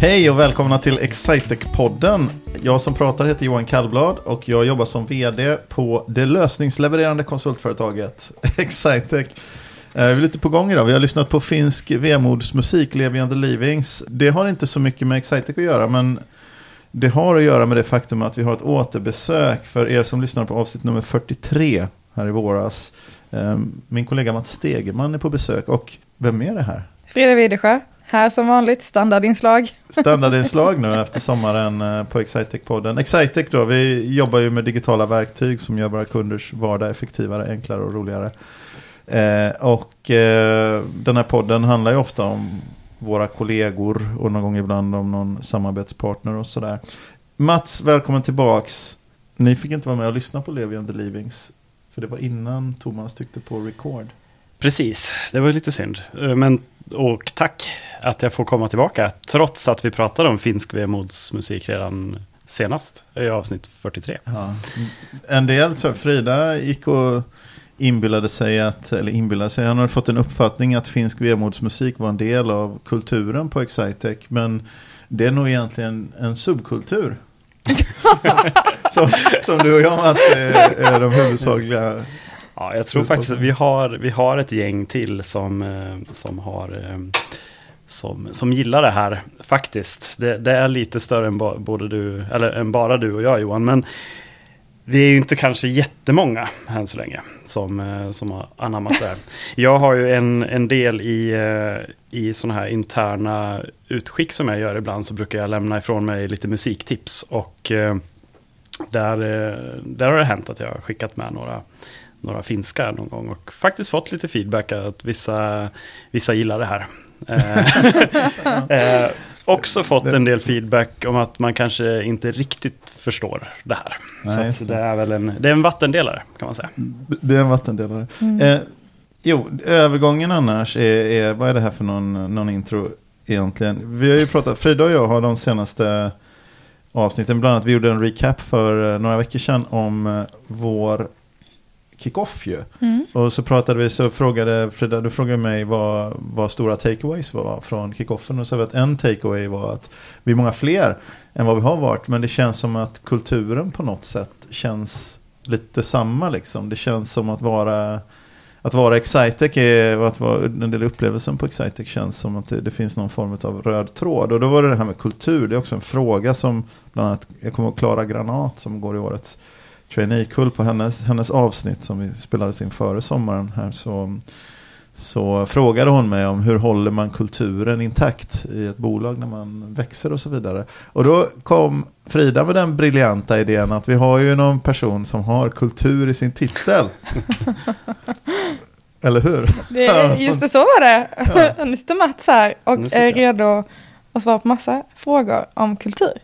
Hej och välkomna till Excitec-podden. Jag som pratar heter Johan Kallblad och jag jobbar som vd på det lösningslevererande konsultföretaget Excitec. Eh, vi är lite på gång idag. Vi har lyssnat på finsk vemodsmusik, Levi and the Leavings. Det har inte så mycket med Excitec att göra, men det har att göra med det faktum att vi har ett återbesök för er som lyssnar på avsnitt nummer 43 här i våras. Eh, min kollega Mats Stegeman är på besök och vem är det här? Frida Widersjö här som vanligt, standardinslag. standardinslag nu efter sommaren eh, på Excitec-podden. Excitec då, vi jobbar ju med digitala verktyg som gör våra kunders vardag effektivare, enklare och roligare. Eh, och eh, den här podden handlar ju ofta om våra kollegor och någon gång ibland om någon samarbetspartner och sådär. Mats, välkommen tillbaks. Ni fick inte vara med och lyssna på Levi and the Leavings, för det var innan Thomas tyckte på record. Precis, det var lite synd. Eh, Men, och tack att jag får komma tillbaka, trots att vi pratade om finsk vemodsmusik redan senast, i avsnitt 43. Ja. En del, så Frida gick och inbillade sig att, eller inbillade sig, han hade fått en uppfattning att finsk vemodsmusik var en del av kulturen på Excitec. Men det är nog egentligen en subkultur. som, som du och jag Mats är, är de huvudsakliga. Ja, jag tror faktiskt att vi har, vi har ett gäng till som, eh, som har eh, som, som gillar det här faktiskt. Det, det är lite större än, ba, både du, eller, än bara du och jag Johan. Men vi är ju inte kanske jättemånga än så länge som, eh, som har anammat det här. Jag har ju en, en del i, eh, i sådana här interna utskick som jag gör ibland så brukar jag lämna ifrån mig lite musiktips. Och eh, där, där har det hänt att jag har skickat med några, några finska någon gång och faktiskt fått lite feedback att vissa, vissa gillar det här. Eh, eh, också fått en del feedback om att man kanske inte riktigt förstår det här. Nej, så det. det är väl en, det är en vattendelare kan man säga. Det är en vattendelare. Eh, jo, övergången annars är, är, vad är det här för någon, någon intro egentligen? Vi har ju pratat, Frida och jag har de senaste avsnitten, bland annat vi gjorde en recap för eh, några veckor sedan om eh, vår kickoff ju. Mm. Och så pratade vi, så frågade Frida, du frågade mig vad, vad stora takeaways var från kickoffen. Och så sa att en takeaway var att vi är många fler än vad vi har varit. Men det känns som att kulturen på något sätt känns lite samma liksom. Det känns som att vara att vara Excitec är, att vara en del upplevelsen på Excitec känns som att det, det finns någon form av röd tråd. Och då var det det här med kultur, det är också en fråga som bland annat, jag kommer ihåg Klara Granat som går i årets traineekull på hennes, hennes avsnitt som vi spelades in före sommaren här så, så frågade hon mig om hur håller man kulturen intakt i ett bolag när man växer och så vidare. Och då kom Frida med den briljanta idén att vi har ju någon person som har kultur i sin titel. Eller hur? Det, just det, så var det. Nu sitter Mats här och är redo att svara på massa frågor om kultur.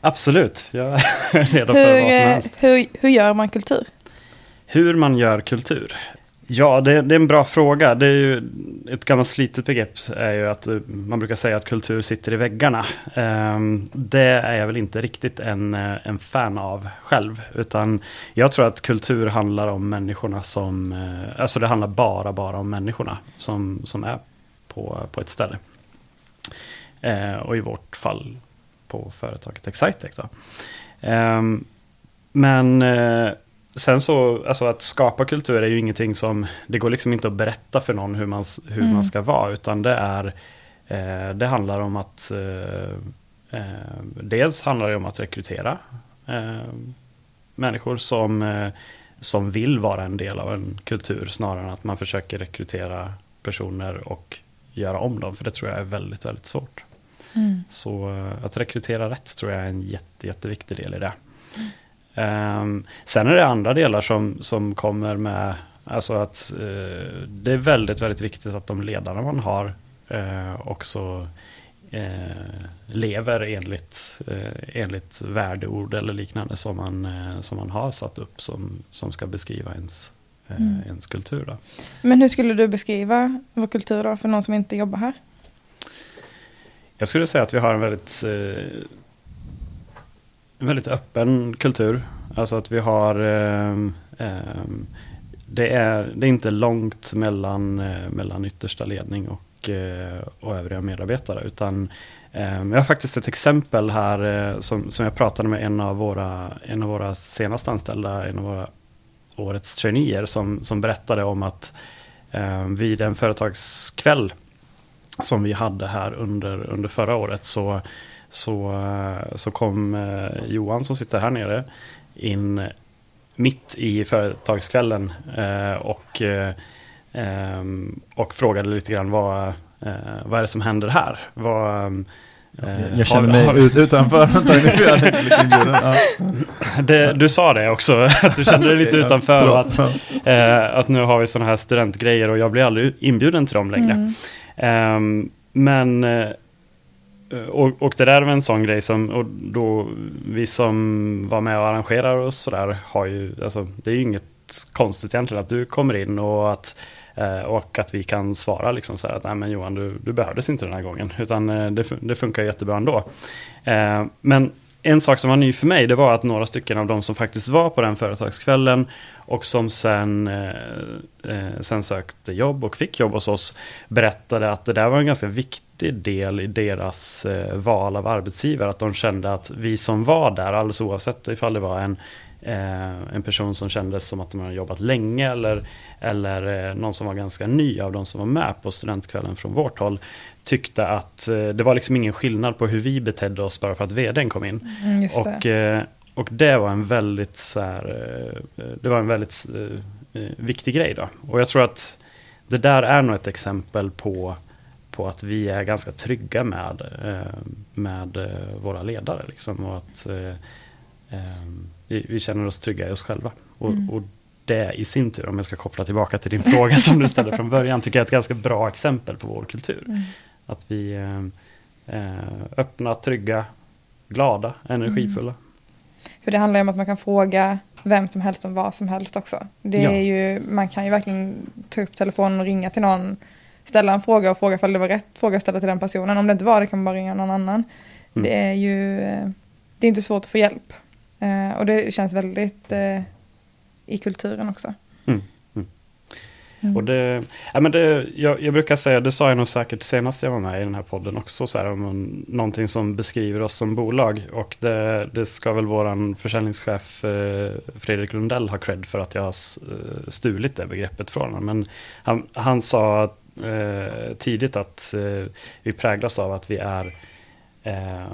Absolut, jag är redo för Hur, vad som eh, helst. hur, hur gör man kultur? Hur man gör kultur? Ja, det, det är en bra fråga. Det är ju ett gammalt slitet begrepp är ju att eh, man brukar säga att kultur sitter i väggarna. Ehm, det är jag väl inte riktigt en, eh, en fan av själv. Utan jag tror att kultur handlar om människorna som, alltså det handlar bara, bara om människorna som, som är på, på ett ställe. Och i vårt fall på företaget Excitec. Då. Ehm, men eh, sen så, alltså att skapa kultur är ju ingenting som, det går liksom inte att berätta för någon hur man, hur Mm. man ska vara, utan det är, eh, det handlar om att, eh, dels handlar det om att rekrytera eh, människor som, som vill vara en del av en kultur, snarare än att man försöker rekrytera personer och göra om dem, för det tror jag är väldigt, väldigt svårt. Mm. Så eh, att rekrytera rätt tror jag är en jätte, jätteviktig del i det. Ehm, sen är det andra delar som, som kommer med, alltså att eh, det är väldigt, väldigt viktigt att de ledarna man har eh, också eh, lever enligt, enligt värdeord eller liknande som man, som man har satt upp som, som ska beskriva ens, Mm. ens kultur. Då. Men hur skulle du beskriva vår kultur då, för någon som inte jobbar här? Jag skulle säga att vi har en väldigt, eh, en väldigt öppen kultur. Alltså att vi har, eh, eh, det, är, det är inte långt mellan, eh, mellan yttersta ledning och, eh, och övriga medarbetare. Utan eh, Jag har faktiskt ett exempel här som, som jag pratade med en av våra, en av våra senaste anställda, en av våra årets traineer som, som berättade om att eh, vid en företagskväll som vi hade här under, under förra året så, så, eh, så kom eh, Johan som sitter här nere in mitt i företagskvällen eh, och, eh, ehm, och frågade lite grann vad, eh, vad är det som händer här? Vad, jag, jag känner mig har, ut, utanför. det, du sa det också, att du kände dig lite utanför. Att, eh, att nu har vi sådana här studentgrejer och jag blir aldrig inbjuden till dem längre. Mm. Um, men eh, och, och det där är en sån grej som, och då vi som var med och arrangerar och sådär har ju, alltså det är ju inget konstigt egentligen att du kommer in och att eh, och att vi kan svara liksom så här att nej men Johan du, du behövdes inte den här gången. Utan eh, det, det funkar jättebra ändå. Ehm, men en sak som var ny för mig det var att några stycken av de som faktiskt var på den företagskvällen och som sen, eh, sen sökte jobb och fick jobb hos oss berättade att det där var en ganska viktig del i deras eh, val av arbetsgivare. Att de kände att vi som var där, alldeles oavsett ifall det var en Eh, en person som kändes som att de har jobbat länge eller, eller eh, någon som var ganska ny av de som var med på studentkvällen från vårt håll tyckte att eh, det var liksom ingen skillnad på hur vi betedde oss bara för att vdn kom in. Mm, och. Och det var en väldigt så här, det var en väldigt viktig grej då. Och jag tror att det där är nog ett exempel på på att vi är ganska trygga med, med våra ledare. Liksom, och att vi, vi, känner oss trygga i oss själva. Och, mm. och, det i sin tur, om jag ska koppla tillbaka till din fråga som du ställde från början, tycker jag är ett ganska bra exempel på vår kultur. Mm. Att vi är eh, eh, öppna, trygga, glada, energifulla. Mm. För det handlar ju om att man kan fråga vem som helst om vad som helst också. Det är ja. ju, man kan ju verkligen ta upp telefonen och ringa till någon, ställa en fråga och fråga om det var rätt fråga att ställa till den personen. Om det inte var det kan man bara ringa någon annan. Mm. Det är ju, det är inte svårt att få hjälp. Eh, och det känns väldigt eh, i kulturen också. Mm. Och det, ja, men det, jag, jag, brukar säga, det sa jag nog säkert senast jag var med i den här podden också, så här, om någonting som beskriver oss som bolag. Och det, det ska väl vår försäljningschef eh, Fredrik Lundell ha cred för att jag har eh, stulit det begreppet från honom. Men han, han sa eh, tidigt att eh, vi präglas av att vi är eh,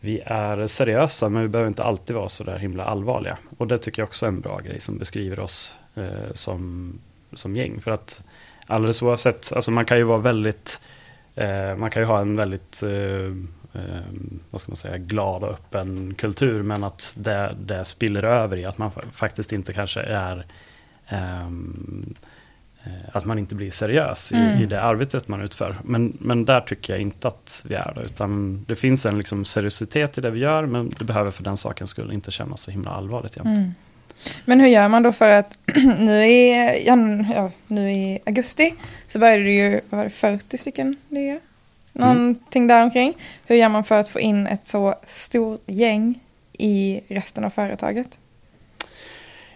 vi är seriösa men vi behöver inte alltid vara så där himla allvarliga. Och det tycker jag också är en bra grej som beskriver oss eh, som, som gäng. För att alldeles oavsett, alltså man kan ju vara väldigt, eh, man kan ju ha en väldigt, eh, eh vad ska man säga, glad och öppen kultur. Men att det, det spiller över i att man faktiskt inte kanske är um, Eh, att man inte blir seriös i, mm. i, det arbetet man utför. Men, men där tycker jag inte att vi är det, utan det finns en liksom seriositet i det vi gör, men det behöver för den sakens skull inte kännas så himla allvarligt jämt. Mm. Men hur gör man då för att nu i, ja, nu i augusti så började det ju, vad var det, 40 stycken nya? Någonting mm. däromkring. Hur gör man för att få in ett så stort gäng i resten av företaget?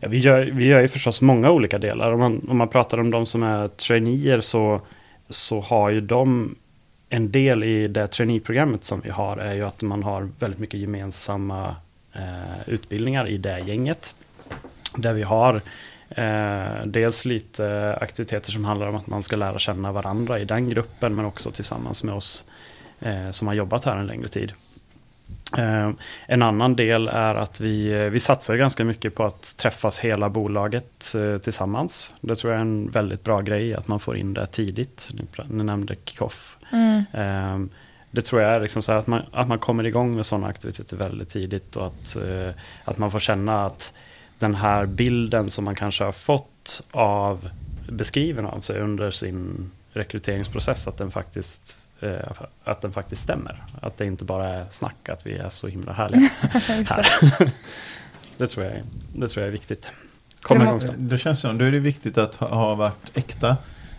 Ja, vi, gör, vi gör ju förstås många olika delar. Om man, om man pratar om de som är traineer så, så har ju de en del i det traineeprogrammet som vi har är ju att man har väldigt mycket gemensamma eh, utbildningar i det gänget. Där vi har eh, dels lite aktiviteter som handlar om att man ska lära känna varandra i den gruppen men också tillsammans med oss eh, som har jobbat här en längre tid. Eh, en annan del är att vi, eh, vi satsar ganska mycket på att träffas hela bolaget eh, tillsammans. Det tror jag är en väldigt bra grej, att man får in det tidigt. Ni nämnde kickoff. Mm. Det tror jag är liksom så att, man, att man kommer igång med sådana aktiviteter väldigt tidigt och att, att man får känna att den här bilden som man kanske har fått av beskriven av sig under sin rekryteringsprocess, att den faktiskt Eh, att den faktiskt stämmer. Att det inte bara är snack att vi är så himla härliga här. det, tror jag, det tror jag är viktigt. Kom igång Det känns som, då är det viktigt att ha varit äkta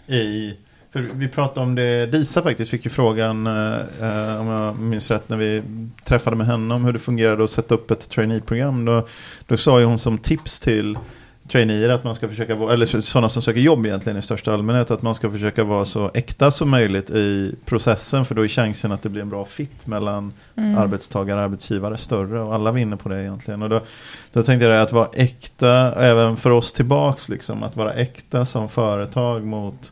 i för vi pratade om det, Disa faktiskt fick ju frågan, eh, om jag minns rätt, när vi träffade med henne om hur det fungerade att sätta upp ett trainee-program. Då, då sa ju hon som tips till traineer att man ska försöka vara, eller sådana som söker jobb egentligen i största allmänhet, att man ska försöka vara så äkta som möjligt i processen för då är chansen att det blir en bra fit mellan mm. arbetstagare och arbetsgivare större och alla vinner på det egentligen. Och då, då tänkte jag att vara äkta, även för oss tillbaks liksom, att vara äkta som företag mot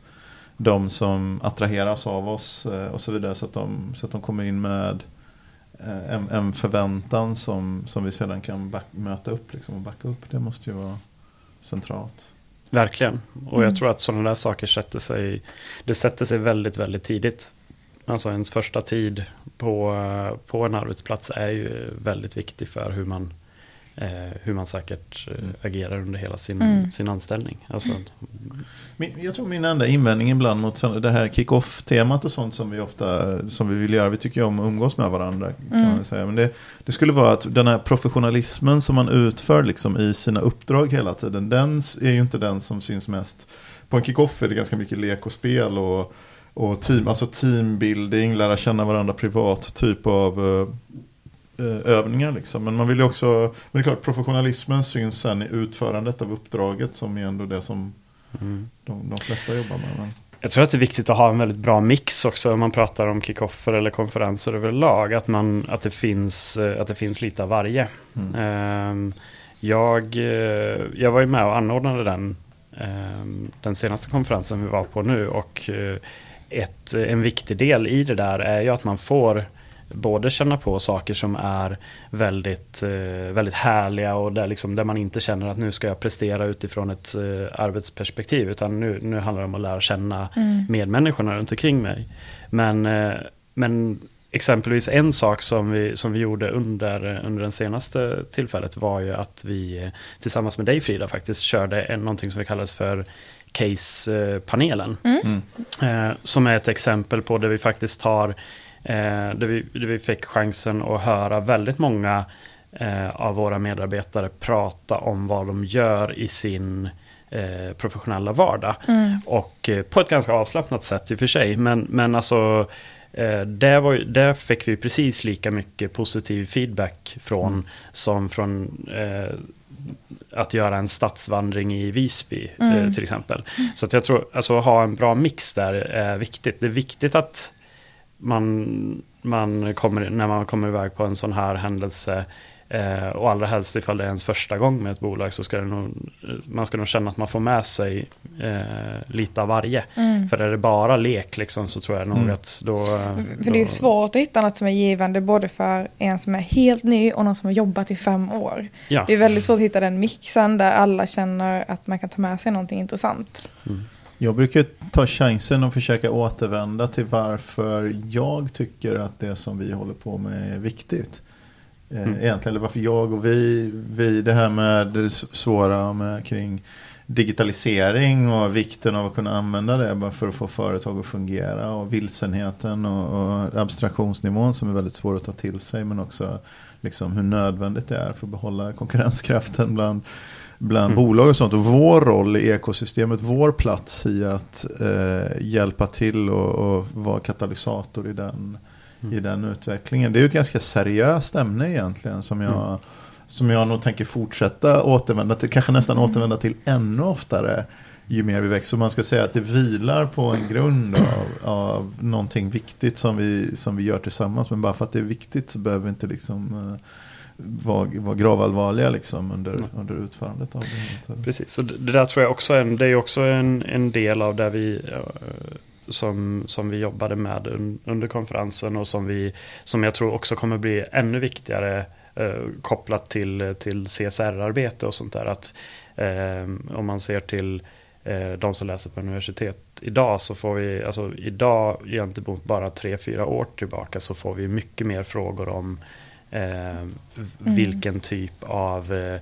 de som attraheras av oss eh, och så vidare så att de, så att de kommer in med eh, en, en förväntan som, som vi sedan kan back, möta upp liksom, och backa upp. Det måste ju vara centralt. Verkligen. Och mm. jag tror att sådana där saker sätter sig, det sätter sig väldigt, väldigt tidigt. Alltså ens första tid på, på en arbetsplats är ju väldigt viktig för hur man eh, hur man säkert eh, mm. agerar under hela sin, mm. sin anställning. Alltså, min, jag tror min enda invändning ibland mot det här kick-off-temat och sånt som vi ofta som vi vill göra, vi tycker ju om att umgås med varandra. Kan mm. man säga. Men det, det, skulle vara att den här professionalismen som man utför liksom i sina uppdrag hela tiden, den är ju inte den som syns mest. På en kick-off är det ganska mycket lek och spel och och team, alltså teambuilding, lära känna varandra privat, typ av uh, övningar. Liksom. Men man vill ju också, men det är klart professionalismen syns sen i utförandet av uppdraget som är ändå det som mm. de, de flesta jobbar med. Men. Jag tror att det är viktigt att ha en väldigt bra mix också om man pratar om kickoffer eller konferenser överlag. Att, man, att, det, finns, eh, att det finns lite av varje. Mm. Ehm, jag, eh, jag var ju med och anordnade den, ehm, den senaste konferensen vi var på nu. Och ett, en viktig del i det där är ju att man får både känna på saker som är väldigt, eh, väldigt härliga och där, liksom, där man inte känner att nu ska jag prestera utifrån ett eh, arbetsperspektiv utan nu, nu handlar det om att lära känna mm. medmänniskorna runt omkring mig. Men, eh, men exempelvis en sak som vi, som vi gjorde under, under den senaste tillfället var ju att vi tillsammans med dig Frida faktiskt körde en, någonting som vi kallades för Case-panelen. Mm. Eh, som är ett exempel på där vi faktiskt tar där, vi, där vi fick chansen att höra väldigt många eh, av våra medarbetare prata om vad de gör i sin eh, professionella vardag. Mm. Och eh, på ett ganska avslappnat sätt i och för sig. Men, men alltså eh, där, var, där fick vi precis lika mycket positiv feedback från mm. som från eh, att göra en stadsvandring i Visby mm. till exempel. Mm. Så att jag tror, alltså ha en bra mix där är viktigt. Det är viktigt att man, man kommer, när man kommer iväg på en sån här händelse eh, och allra helst ifall det är ens första gång med ett bolag så ska det nog, man ska nog känna att man får med sig eh, lite av varje. Mm. För är det bara lek liksom, så tror jag nog mm. att då... För det är svårt att hitta något som är givande både för en som är helt ny och någon som har jobbat i fem år. Ja. Det är väldigt svårt att hitta den mixen där alla känner att man kan ta med sig någonting intressant. Mm. Jag brukar ta chansen och försöka återvända till varför jag tycker att det som vi håller på med är viktigt. Eh, mm. Egentligen, eller varför jag och vi, vi det här med det svåra med kring digitalisering och vikten av att kunna använda det bara för att få företag att fungera och vilsenheten och, och abstraktionsnivån som är väldigt svår att ta till sig men också liksom hur nödvändigt det är för att behålla konkurrenskraften bland bland mm. bolag och sånt. Och vår roll i ekosystemet, vår plats i att eh, hjälpa till och, och vara katalysator i den, mm. i den utvecklingen. Det är ju ett ganska seriöst ämne egentligen som jag, mm. som jag nog tänker fortsätta återvända till, kanske nästan mm. återvända till ännu oftare ju mer vi växer. Så man ska säga att det vilar på en grund av, av någonting viktigt som vi, som vi gör tillsammans. Men bara för att det är viktigt så behöver vi inte liksom eh, var, var gravallvarliga liksom under, mm. under utförandet av det. Precis, så det där tror jag också är, det är också en, en del av det vi som, som vi jobbade med under konferensen och som, vi, som jag tror också kommer bli ännu viktigare eh, kopplat till, till CSR-arbete och sånt där. Att, eh, om man ser till eh, de som läser på universitet idag så får vi, alltså idag gentemot bara tre, fyra år tillbaka så får vi mycket mer frågor om Eh, mm. Vilken typ av, eh,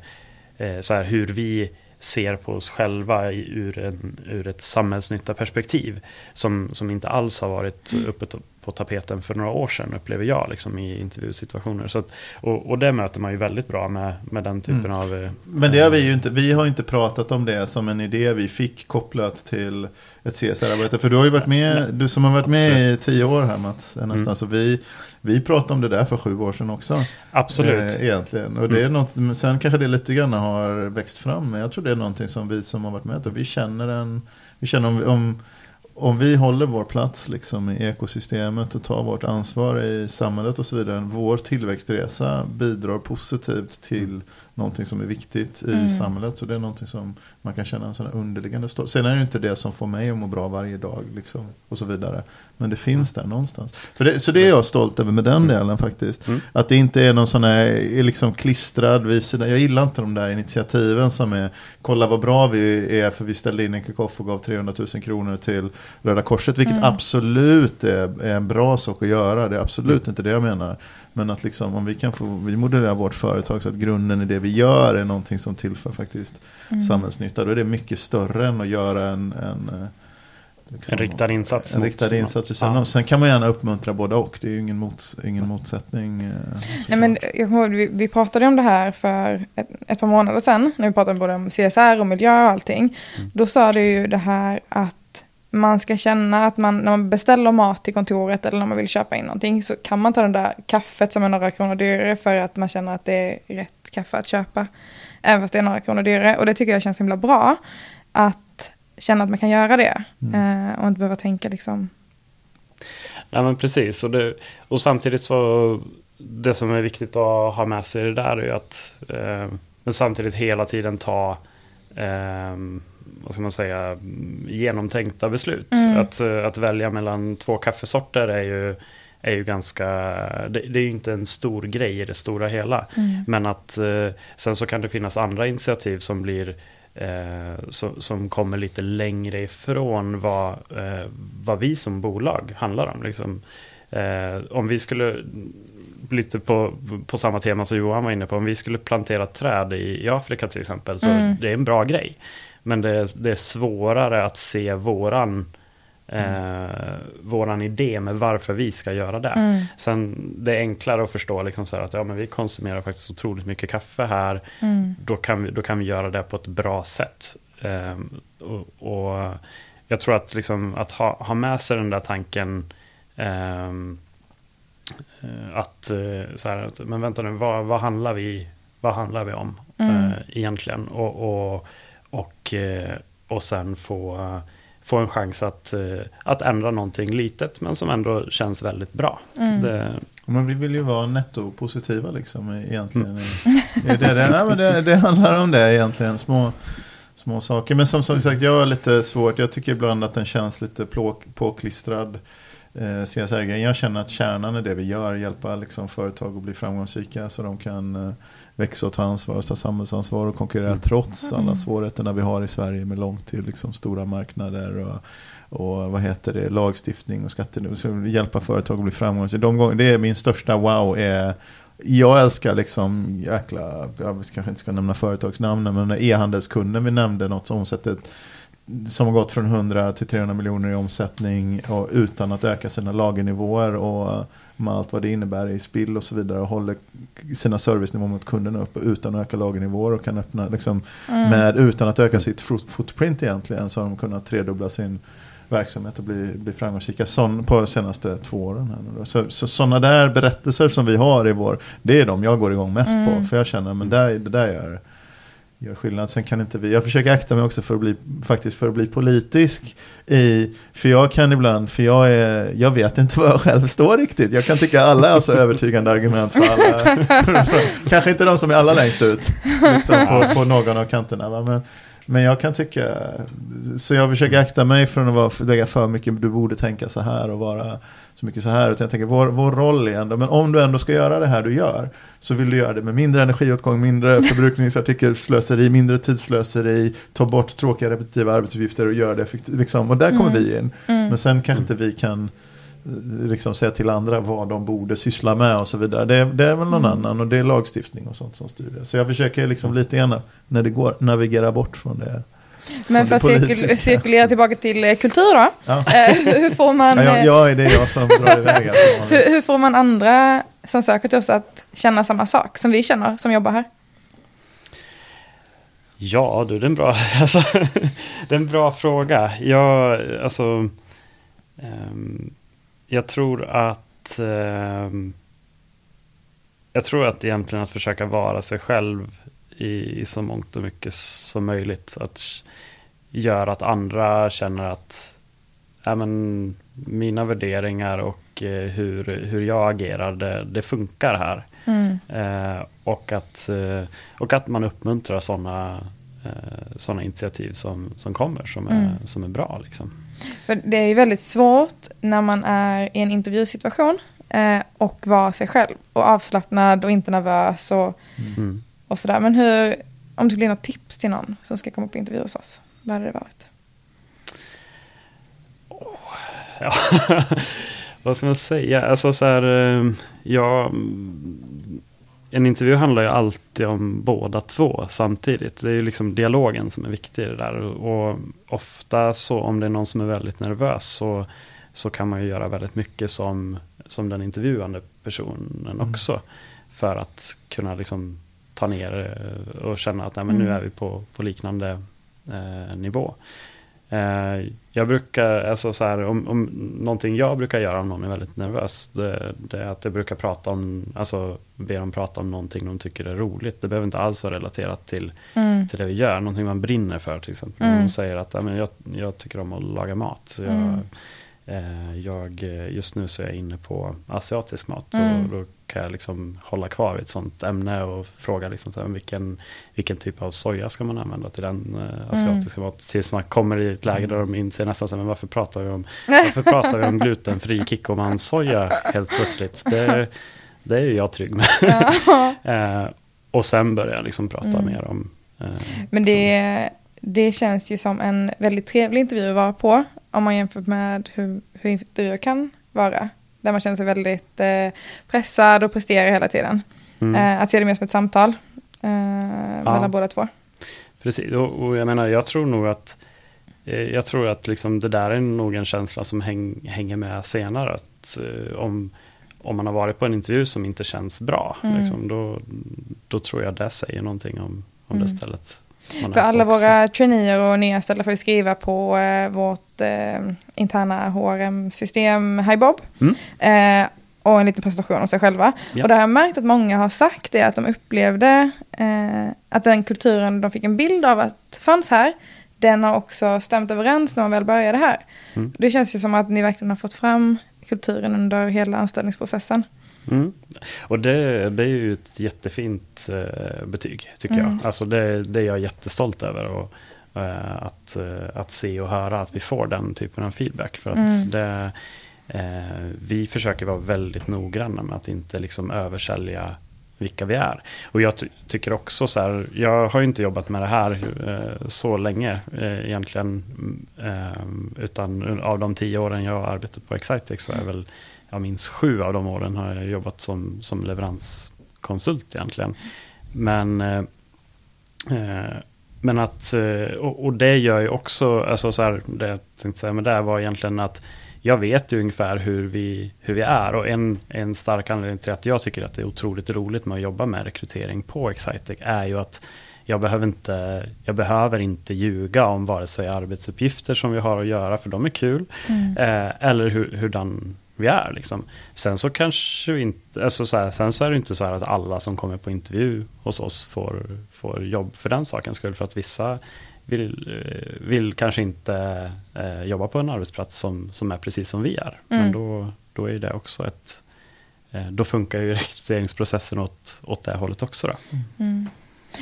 eh, så här, hur vi ser på oss själva ur, en, ur ett samhällsnytta perspektiv. Som, som inte alls har varit mm. uppe på tapeten för några år sedan, upplever jag, liksom, i intervjusituationer. Så att, och, och det möter man ju väldigt bra med, med den typen mm. av... Eh, Men det har vi ju inte, vi har inte pratat om det som en idé vi fick kopplat till ett CSR-arbete. För du har ju varit med, du som har varit med Absolut. i tio år här Mats, nästan. Mm. Så vi, vi pratade om det där för sju år sedan också. Absolut. Eh, egentligen. Och det är mm. något, sen kanske det lite grann har växt fram. Men jag tror det är någonting som vi som har varit med och vi känner en, vi känner om, om om vi håller vår plats liksom i ekosystemet och tar vårt ansvar i samhället och så vidare. Vår tillväxtresa bidrar positivt till någonting som är viktigt i mm. samhället. Så det är någonting som man kan känna en sån underliggande stolthet. Sen är det inte det som får mig att må bra varje dag. Liksom, och så vidare. Men det finns där någonstans. För det, så det är jag stolt över med den mm. delen faktiskt. Mm. Att det inte är någon sån här liksom klistrad vid sidan. Jag gillar inte de där initiativen som är kolla vad bra vi är för vi ställde in en kickoff och gav 300 000 kronor till Röda Korset. Vilket mm. absolut är, är, en bra sak att göra. Det är absolut mm. inte det jag menar. Men att liksom, om vi kan få vi modellerar vårt företag så att grunden i det vi gör är någonting som tillför faktiskt mm. samhällsnytta. Då är det mycket större än att göra en, en eh, Liksom, en riktad insats. En riktad insats. Sen, ja. sen kan man gärna uppmuntra både och. Det är ju ingen, mots, ingen motsättning. Eh, Nej, men, vi, vi pratade om det här för ett, ett par månader sedan. När vi pratade både om CSR och miljö och allting. Mm. Då sa du ju det här att man ska känna att man, när man beställer mat till kontoret eller när man vill köpa in någonting så kan man ta den där kaffet som är några kronor dyrare för att man känner att det är rätt kaffe att köpa. Även fast det är några kronor dyrare. Och det tycker jag känns himla bra. Att känna att man kan göra det. Mm. Eh, och inte behöva tänka liksom. Nej men precis. Och, det, och samtidigt så det som är viktigt att ha med sig det där är ju att eh, men samtidigt hela tiden ta eh, vad ska man säga, genomtänkta beslut. Mm. Att, eh, att välja mellan två kaffesorter är ju, är ju ganska, det, det är ju inte en stor grej i det stora hela. Mm. Men att eh, sen så kan det finnas andra initiativ som blir eh, så, som kommer lite längre ifrån vad, eh, vad vi som bolag handlar om. Liksom, eh, om vi skulle, lite på, på samma tema som Johan var inne på, om vi skulle plantera träd i, i Afrika till exempel, så mm. det är en bra grej. Men det, det är svårare att se våran Eh, våran idé med varför vi ska göra det. Mm. Sen det är enklare att förstå liksom så att ja, men vi konsumerar faktiskt otroligt mycket kaffe här. Mm. Då, kan vi, då kan vi göra det på ett bra sätt. Eh, och, och, jag tror att, liksom, att ha, ha med sig den där tanken ehm, eh, att, så här, men vänta nu, vad, vad, handlar, vi, vad handlar vi om mm. Eh, egentligen? och, och och, eh, och sen få, få en chans att, eh, att ändra någonting litet men som ändå känns väldigt bra. Mm. Det, men vi vill ju vara nettopositiva liksom egentligen. Mm. Det, det, det, nej, det, det handlar om det egentligen, små, små saker. Men som, som sagt, jag har lite svårt, jag tycker ibland att den känns lite plå, påklistrad. Eh, CSR-grejen. Jag känner att kärnan är det vi gör, hjälpa liksom, företag att bli framgångsrika så de kan eh, växa och ta ansvar och ta samhällsansvar och konkurrera mm. trots alla svårigheterna vi har i Sverige med långt till liksom stora marknader och, och vad heter det, lagstiftning och skatter. Så hjälpa företag att bli framgångsrika. De det är min största wow. Är, jag älskar liksom, jäkla, jag kanske inte ska nämna företagsnamnen, men e-handelskunden vi nämnde, något som omsätter som har gått från 100 till 300 miljoner i omsättning och utan att öka sina lagernivåer och med allt vad det innebär i spill och så vidare och håller sina servicenivåer mot kunderna uppe utan att öka lagernivåer och kan öppna liksom, mm. med, utan att öka sitt footprint egentligen så har de kunnat tredubbla sin verksamhet och bli, bli framgångsrika sån, på de senaste två åren. Här så, så sådana där berättelser som vi har i vår, det är de jag går igång mest mm. på. För jag känner att det där är gör skillnad. Sen kan inte vi, jag försöker akta mig också för att bli, faktiskt för att bli politisk. I, för jag kan ibland, för jag, är, jag vet inte var jag själv står riktigt. Jag kan tycka alla har så övertygande argument för alla. Kanske inte de som är alla längst ut, liksom på, på någon av kanterna. Men, men jag kan tycka, så jag försöker akta mig från att vara, lägga för mycket, du borde tänka så här och vara så mycket så här. Utan jag tänker, vår, vår roll är ändå, men om du ändå ska göra det här du gör, så vill du göra det med mindre energiåtgång, mindre förbrukningsartikelslöseri, mindre tidslöseri, ta bort tråkiga repetitiva arbetsuppgifter och göra det effektivt. Liksom. Och där kommer mm. vi in. Mm. Men sen kanske inte vi kan liksom säga till andra vad de borde syssla med och så vidare. Det, det är väl någon mm. annan och det är lagstiftning och sånt som styr det. Så jag försöker liksom lite grann när det går navigera bort från det. Men för att cirkul cirkulera tillbaka till eh, kultur då. Ja. Eh, hur får man... Ja, jag, jag, det är jag som drar iväg. Alltså. hur, hur får man andra som söker till oss att känna samma sak som vi känner som jobbar här? Ja, du, det är en bra, alltså, det är en bra fråga. Jag, alltså, um, jag tror att um, jag tror att egentligen att försöka vara sig själv i, i så mångt och mycket som möjligt. Att göra att andra känner att ja, men, mina värderingar och eh, hur, hur jag agerar, det, det funkar här. Mm. Eh, och, att, eh, och att man uppmuntrar sådana eh, såna initiativ som, som kommer, som är, mm. som är bra. Liksom. För det är ju väldigt svårt när man är i en intervjusituation eh, och vara sig själv och avslappnad och inte nervös och, mm. och sådär. Men hur, om det skulle bli något tips till någon som ska komma på intervju hos oss, vad hade det varit? Oh, ja. vad ska man säga? Alltså så här, eh, ja, en intervju handlar ju alltid om båda två samtidigt. Det är ju liksom dialogen som är viktig i det där. Och ofta så om det är någon som är väldigt nervös så, så kan man ju göra väldigt mycket som, som den intervjuande personen mm. också. För att kunna liksom ta ner och känna att nej, men nu mm. är vi på, på liknande eh, nivå. Eh, jag brukar, alltså så här, om, om någonting jag brukar göra om någon är väldigt nervös, det, det, är att jag brukar prata om, alltså be dem prata om någonting de tycker är roligt. Det behöver inte alls vara relaterat till, mm. till det vi gör, någonting man brinner för till exempel. Mm. Om de säger att ja, men jag, jag tycker om att laga mat. Så jag, mm. Eh, jag, just nu så är jag inne på asiatisk mat mm. och då kan jag liksom hålla kvar vid ett sånt ämne och fråga liksom så här, vilken, vilken typ av soja ska man använda till den uh, asiatiska mm. mat. Tills man kommer i ett läge där de inser nästan så här, men varför pratar vi om, varför pratar vi om glutenfri kikkoman-soja helt plötsligt? Det, det är ju jag trygg med. uh, och sen börjar jag liksom prata mm. mer om uh, Men det, det känns ju som en väldigt trevlig intervju att vara på om man jämför med hur, hur intervjuer kan vara. Där man känner sig väldigt eh, pressad och presterar hela tiden. Mm. Eh, att se det mer som ett samtal eh, ja. mellan båda två. Precis, och, och, jag menar jag tror nog att eh, jag tror att liksom det där är nog en känsla som häng, hänger med senare. Att, eh, om, om man har varit på en intervju som inte känns bra, mm. liksom, då, då tror jag det säger någonting om, om mm. det stället. För alla också. våra traineer och nyanställda får skriva på eh, vårt eh, interna HRM-system HiBob. Mm. Eh, och en liten presentation om sig själva. Ja. Och det har jag märkt att många har sagt det, att de upplevde eh, att den kulturen de fick en bild av att fanns här, den har också stämt överens när man väl började här. Mm. Det känns ju som att ni verkligen har fått fram kulturen under hela anställningsprocessen. Mm. Och det, det, är ju ett jättefint eh, betyg tycker mm. jag. Alltså det, det, är jag jättestolt över. Och, eh, att, eh, att se och höra att vi får den typen av feedback. För att mm. det, vi försöker vara väldigt noggranna med att inte liksom översälja vilka vi är. Och jag ty tycker också så här, jag har ju inte jobbat med det här eh, så länge eh, egentligen. Eh, utan av de tio åren jag har arbetat på Excitex så är väl jag minns sju av de åren har jag jobbat som, som leveranskonsult egentligen. Men, eh, eh men att, eh, och, och, det gör ju också, alltså så här, det jag tänkte säga med det var egentligen att jag vet ju ungefär hur vi, hur vi är och en, en stark anledning till att jag tycker att det är otroligt roligt med att jobba med rekrytering på Excitec är ju att jag behöver, inte, jag behöver inte ljuga om vare sig arbetsuppgifter som vi har att göra, för de är kul, mm. eh, eller hur, hur den vi är. Liksom. Sen så kanske inte, alltså så här, sen så är det inte så här att alla som kommer på intervju hos oss får, får jobb för den sakens skull. För att vissa vill, eh, vill kanske inte eh, jobba på en arbetsplats som, som är precis som vi är. Mm. Men då, då är det också ett, eh, då funkar ju rekryteringsprocessen åt, åt det hållet också. Då. Mm.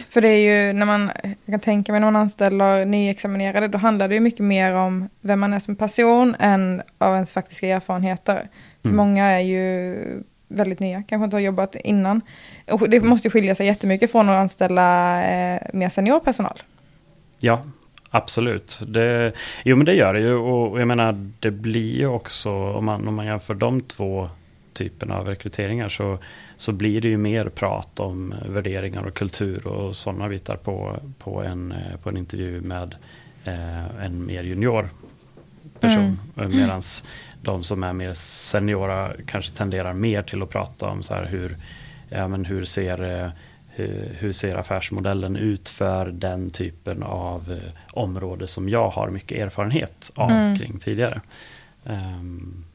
För det är ju när man, jag kan tänka mig när man anställer nyexaminerade, då handlar det ju mycket mer om vem man är som person än av ens faktiska erfarenheter. Mm. många är ju väldigt nya, kanske inte har jobbat innan. Och det måste ju skilja sig jättemycket från att anställa eh, mer senior personal. Ja, absolut. Det, jo men det gör det ju och, jag menar det blir ju också om man, om man jämför de två typerna av rekryteringar så så blir det ju mer prat om värderingar och kultur och sådana bitar på, på, en, på en intervju med eh, en mer junior person. Mm. Medan de som är mer seniora kanske tenderar mer till att prata om så här hur, ja, men hur ser eh, hur, hur ser affärsmodellen ut för den typen av eh, område som jag har mycket erfarenhet av mm. kring tidigare. Um,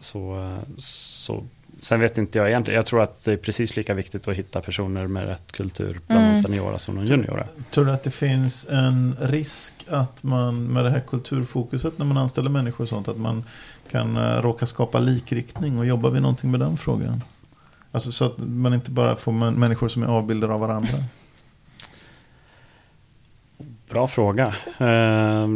så, så Sen vet inte jag egentligen. Jag tror att det är precis lika viktigt att hitta personer med rätt kultur bland mm. de seniora som de juniora. Tror du att det finns en risk att man med det här kulturfokuset när man anställer människor och sånt att man kan uh, råka skapa likriktning och jobba vi någonting med den frågan? Alltså så att man inte bara får människor som är avbilder av varandra. Bra fråga. Eh,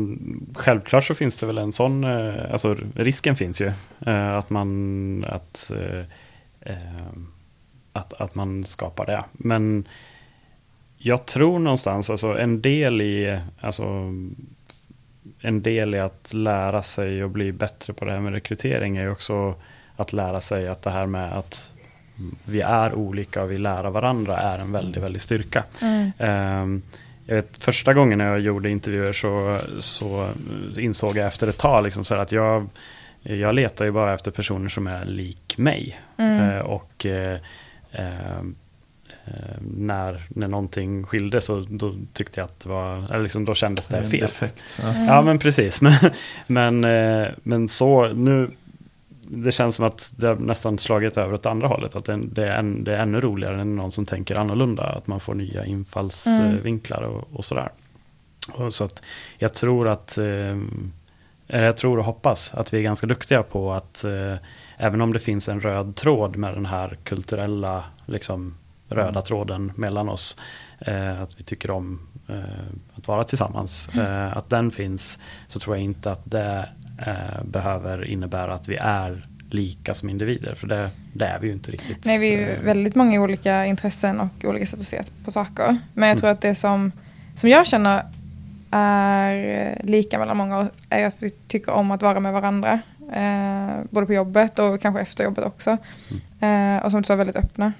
självklart så finns det väl en sån, eh, alltså risken finns ju. Eh, att man att, eh, ehm, att, att man skapar det. Men jag tror någonstans, alltså en del i, alltså en del i att lära sig och bli bättre på det här med rekrytering är också att lära sig att det här med att vi är olika och vi lär av varandra är en väldigt, väldigt styrka. Mm. Jag vet, första gången jag gjorde intervjuer så, så insåg jag efter ett tag liksom så att jag, jag letar ju bara efter personer som är lik mig. Mm. Uh, och uh, uh, när, när någonting skilde så då tyckte jag att det var, eller liksom då kändes det, det fel. Defekt, ja. ja. men precis, men, men, men så nu det känns som att det har nästan slagit över åt andra hållet. Att det, det, är, en, det är ännu roligare än någon som tänker annorlunda. Att man får nya infallsvinklar och, och sådär. Och så att jag tror att, eh, jag tror och hoppas att vi är ganska duktiga på att eh, även om det finns en röd tråd med den här kulturella liksom, röda mm. tråden mellan oss. Eh, att vi tycker om eh, att vara tillsammans. Mm. Eh, att den finns så tror jag inte att det eh, behöver innebära att vi är lika som individer. För det, det, är vi ju inte riktigt. Nej, vi är ju väldigt många olika intressen och olika sätt att se på saker. Men jag tror mm. att det som, som jag känner är lika mellan många är att vi tycker om att vara med varandra. Eh, både på jobbet och kanske efter jobbet också. Mm. Eh, och som du sa, väldigt öppna.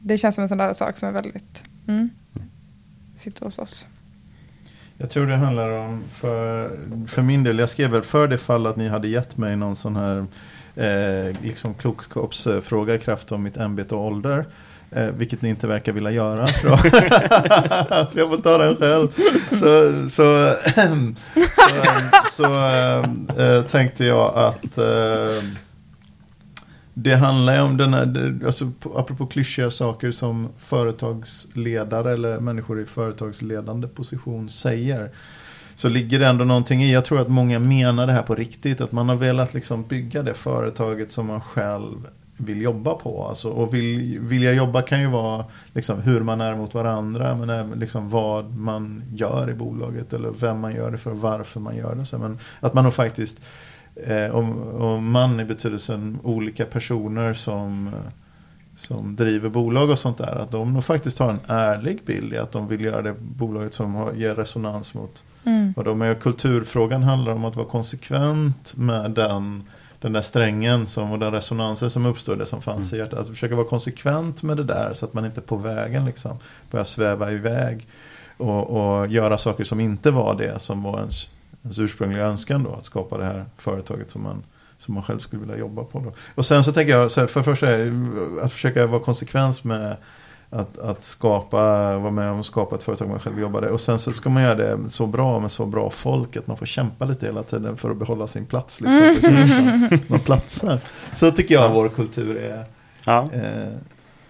Det känns som en sån där sak som är väldigt, mm, mm. sitter hos oss. Jag tror det handlar om, för, för min del, jag skrev väl för det fall att ni hade gett mig någon sån här eh, liksom klokskapsfråga i kraft av mitt ämbete och ålder. Eh, vilket ni inte verkar vilja göra. så jag får ta den själv. Så, så, så, så äh, tänkte jag att äh, det handlar ju om den här, alltså, apropå klyschiga saker som företagsledare eller människor i företagsledande position säger. Så ligger det ändå någonting i, jag tror att många menar det här på riktigt, att man har velat liksom bygga det företaget som man själv vill jobba på. Alltså, och vill, vilja jobba kan ju vara liksom, hur man är mot varandra, men även liksom, vad man gör i bolaget eller vem man gör det för och varför man gör det. Så, men att man nog faktiskt Eh, om, om man i betydelsen olika personer som, som driver bolag och sånt där. Att de nog faktiskt har en ärlig bild i att de vill göra det bolaget som har, ger resonans mot mm. vad de är. Kulturfrågan handlar om att vara konsekvent med den, den där strängen som, och den resonansen som uppstår, det som fanns mm. i hjärtat. Att försöka vara konsekvent med det där så att man inte på vägen liksom börjar sväva iväg. Och, och göra saker som inte var det som var ens ens ursprungliga önskan då, att skapa det här företaget som man, som man själv skulle vilja jobba på. Då. Och sen så tänker jag, så här, för första, att försöka vara konsekvens med att, att skapa, vara med om att skapa ett företag man själv jobbade. Och sen så ska man göra det så bra med så bra folk att man får kämpa lite hela tiden för att behålla sin plats. Liksom, mm. man platsar. Så tycker jag vår kultur är, ja. eh,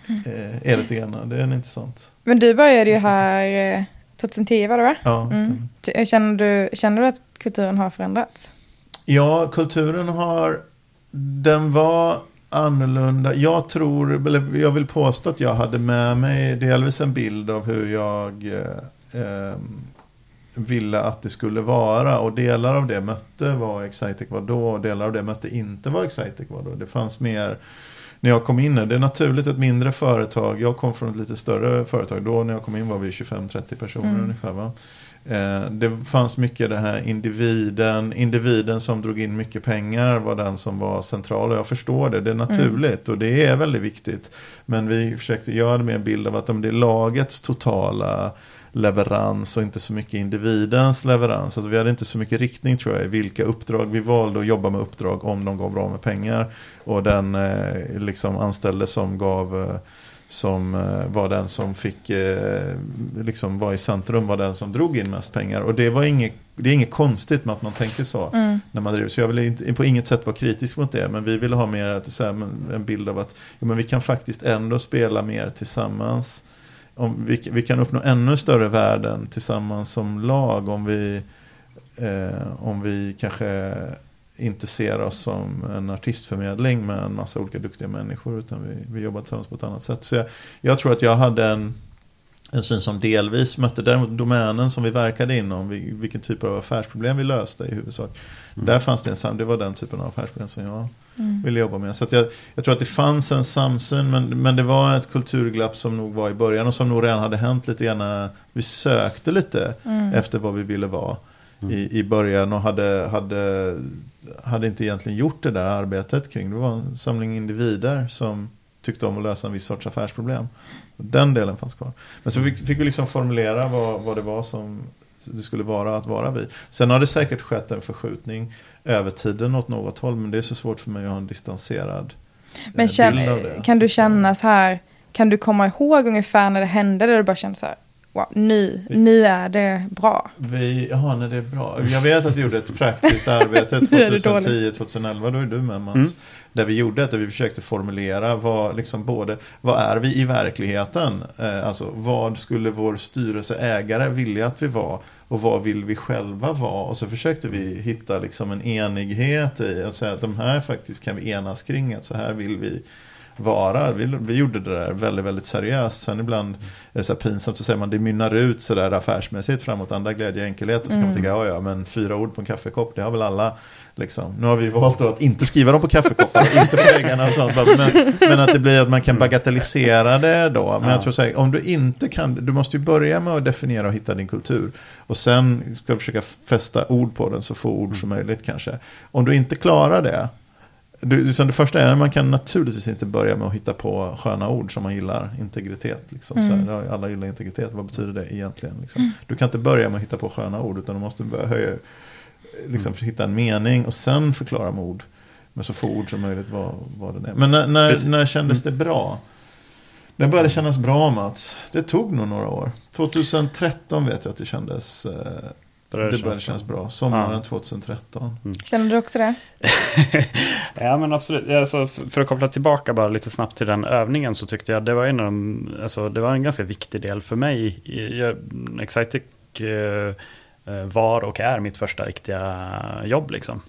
eh, är lite grann. Det är intressant. Men du började ju här 2010 var det va? Ja, mm. känner, du, känner du att kulturen har förändrats? Ja, kulturen har, den var annorlunda. Jag tror, eller jag vill påstå att jag hade med mig delvis en bild av hur jag eh, eh ville att det skulle vara. Och delar av det mötte vad Excitec var då och delar av det mötte inte vad Excitec var då. Det fanns mer när jag kom in Det är naturligt ett mindre företag. Jag kom från ett lite större företag. Då när jag kom in var vi 25-30 personer mm. ungefär. Va? Eh, det fanns mycket det här individen, individen som drog in mycket pengar var den som var central och jag förstår det, det är naturligt mm. och det är väldigt viktigt. Men vi försökte göra det med en bild av att om det är lagets totala leverans och inte så mycket individens leverans. Alltså vi hade inte så mycket riktning tror jag i vilka uppdrag vi valde att jobba med uppdrag om de gav bra med pengar. Och den eh, liksom anställde som gav eh, som eh, var den som fick eh, liksom vara i centrum var den som drog in mest pengar. Och det var inget, det är inget konstigt med att man tänker så mm. när man driver. Så jag vill inte, på inget sätt vara kritisk mot det. Men vi ville ha mer att, här, en bild av att ja, men vi kan faktiskt ändå spela mer tillsammans. Om vi, vi kan uppnå ännu större värden tillsammans som lag om vi, eh, om vi kanske inte ser oss som en artistförmedling med en massa olika duktiga människor. Utan vi, vi jobbar tillsammans på ett annat sätt. Så jag, jag tror att jag hade en, en syn som delvis mötte däremot domänen som vi verkade inom. Vilken typ av affärsproblem vi löste i huvudsak. Mm. Där fanns det en det var den typen av affärsproblem som jag mm. ville jobba med. Så jag, jag, tror att det fanns en samsyn men, men det var ett kulturglapp som nog var i början och som nog redan hade hänt lite grann. Vi sökte lite mm. efter vad vi ville vara mm. i, i början och hade, hade hade inte egentligen gjort det där arbetet kring. Det var en samling individer som tyckte om att lösa en viss sorts affärsproblem. Den delen fanns kvar. Men så fick, fick vi liksom formulera vad, vad det var som det skulle vara att vara vi. Sen har det säkert skett en förskjutning över tiden åt något håll. Men det är så svårt för mig att ha en distanserad men eh, känn, bild av det. Kan du känna så här, kan du komma ihåg ungefär när det hände där du bara kände så här, wow, nu, nu är det bra. Vi, jaha, när det är bra. Jag vet att vi gjorde ett praktiskt arbete 2010-2011, då är du med Mats. Mm. Där vi gjorde det, där vi försökte formulera vad, liksom både, vad är vi i verkligheten? Eh, alltså vad skulle vår styrelseägare vilja att vi var? Och vad vill vi själva vara? Och så försökte vi hitta liksom en enighet i att säga att de här faktiskt kan vi enas kring. Att så här vill vi vara. Vi, vi gjorde det där väldigt, väldigt seriöst. Sen ibland är det så här pinsamt så säger man det mynnar ut så där affärsmässigt framåt andra glädje och enkelhet. Och så kan man mm. tänka, ja ja, men fyra ord på en kaffekopp, det har väl alla. Liksom. Nu har vi valt att inte skriva dem på kaffekoppar, inte på väggarna och sånt. Men, men, att det blir att man kan bagatellisera det då. Men jag tror så här, om du inte kan, du måste ju börja med att definiera och hitta din kultur. Och sen ska du försöka fästa ord på den, så få ord som möjligt kanske. Om du inte klarar det, du, liksom det första är att man kan naturligtvis inte börja med att hitta på sköna ord som man gillar. Integritet. Liksom. Mm. Så här, alla gillar integritet, vad betyder det egentligen? Liksom. Mm. Du kan inte börja med att hitta på sköna ord utan du måste börja höja, liksom, mm. hitta en mening och sen förklara med ord. Med så få ord som möjligt vad, vad den är. Men när, när, när kändes det bra? Det började kännas bra Mats. Det tog nog några år. 2013 vet jag att det kändes eh, började det började kännas bra. bra. Sommaren ja. 2013. Mm. Känner du också det? ja men absolut. Alltså, för att koppla tillbaka bara lite snabbt till den övningen så tyckte jag det var en, av de, alltså, det var en ganska viktig del för mig. Jag, Excitic eh, var och är mitt första riktiga jobb liksom.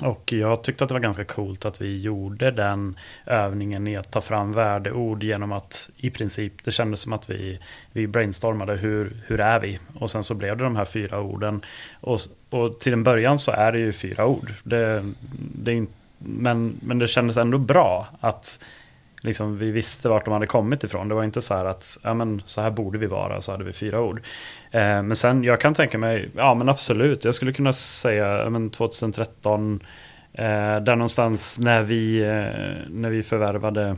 Och jag tyckte att det var ganska coolt att vi gjorde den övningen i att ta fram värdeord genom att i princip, det kändes som att vi, vi brainstormade hur, hur är vi? Och sen så blev det de här fyra orden. Och, och till en början så är det ju fyra ord. Det, det är, men, men det kändes ändå bra att liksom, vi visste vart de hade kommit ifrån. Det var inte så här att ja, men, så här borde vi vara, så hade vi fyra ord. Eh, men sen, jag kan tänka mig, ja men absolut, jag skulle kunna säga men 2013, eh, där någonstans när vi, eh, när vi förvärvade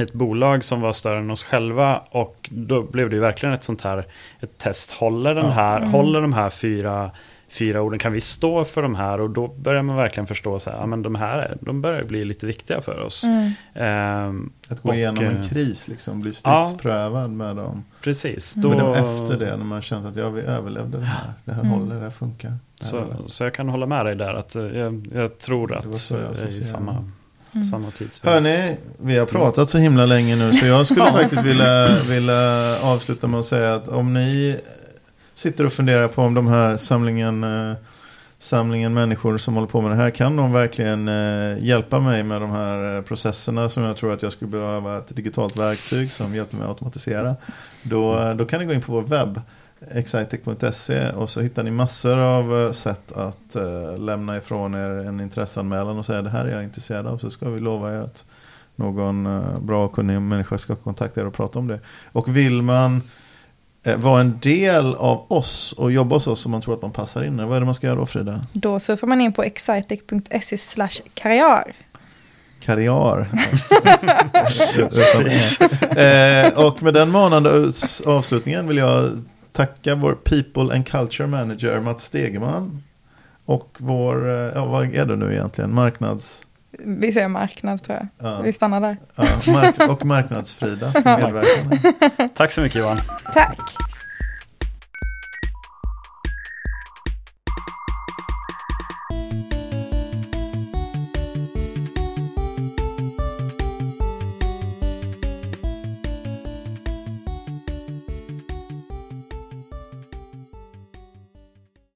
ett bolag som var större än oss själva och då blev det ju verkligen ett sånt här ett test. Håller, den här, mm. håller de här fyra fyra orden, kan vi stå för de här? Och då börjar man verkligen förstå så här, ja, men de här de börjar bli lite viktiga för oss. Mm. Ehm, att gå och, igenom en eh, kris, liksom, bli stridsprövad ja, med dem. Precis. Då, Men efter det, när man känt att ja, vi överlevde det här, det här mm. håller, det här funkar. Det här så, så jag kan hålla med dig där, att eh, jag, jag tror att jag är i samma Mm. Samma Hörni, vi har pratat så himla länge nu så jag skulle faktiskt vilja, vilja avsluta med att säga att om ni sitter och funderar på om de här samlingen, eh, samlingen människor som håller på med det här, kan de verkligen eh, hjälpa mig med de här eh, processerna som jag tror att jag skulle behöva ett digitalt verktyg som hjälper mig att automatisera. Då, eh, då kan ni gå in på vår webb excitec.se och så hittar ni massor av eh, sätt att lämna ifrån er en intresseanmälan och säga det här är jag intresserad av så ska vi lova er att någon bra och kunnig människa ska kontakta er och prata om det. Och vill man vara en del av oss och jobba hos oss om man tror att man passar in. Vad är det man ska göra då Frida? Då surfar man in på excitec.se slash karriär. Karriär. eh, och med den manande avslutningen vill jag tacka vår People and Culture Manager Mats Stegeman. Och vår, eh, ja vad är det nu egentligen, marknads... Vi säger marknad tror jag. Ja. Vi stannar där. Ja, mark och marknadsfrida för medverkan. Tack så mycket Johan. Tack.